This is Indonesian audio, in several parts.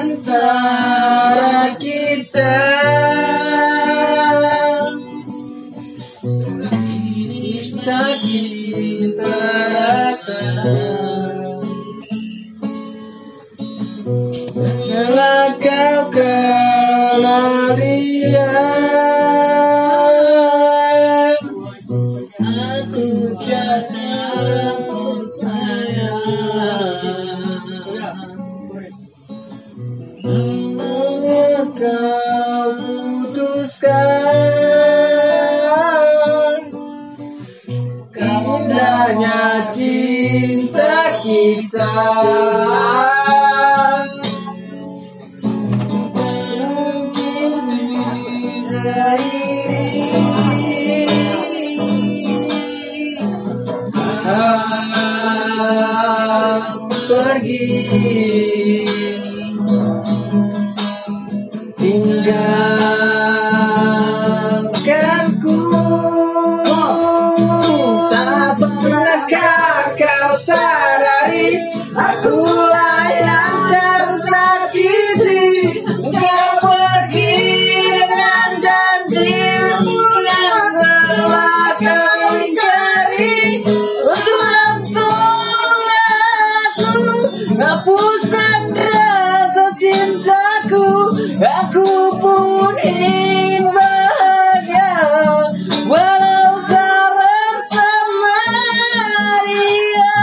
antara kita. Sakit terasa. Bila kau kenal dia Kau putuskan. Cinta kita. Mungkin Kau pergi aku pun ingin bahagia walau tak bersama dia.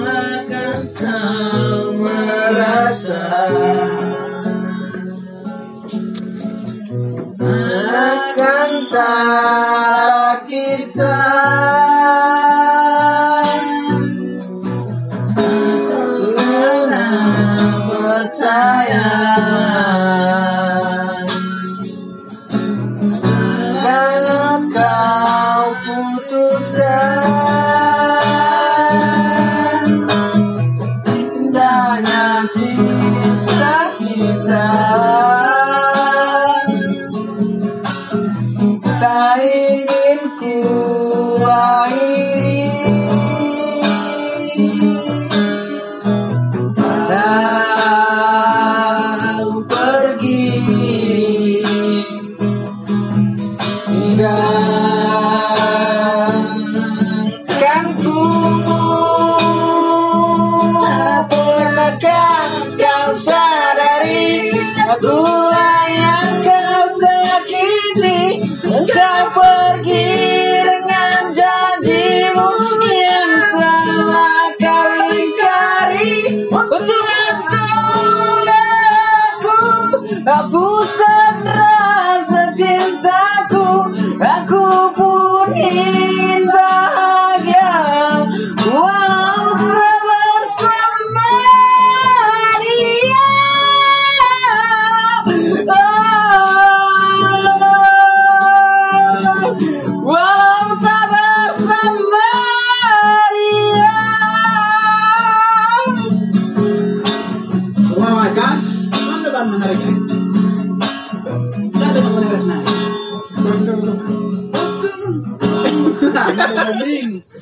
Makan kau merasa Akan cara kita percaya Karena kau putuskan Indahnya cinta kita. Tak ingin ku akhiri tinggalkanku Tak pernahkah kau sadari Akulah yang kau sakiti Galing!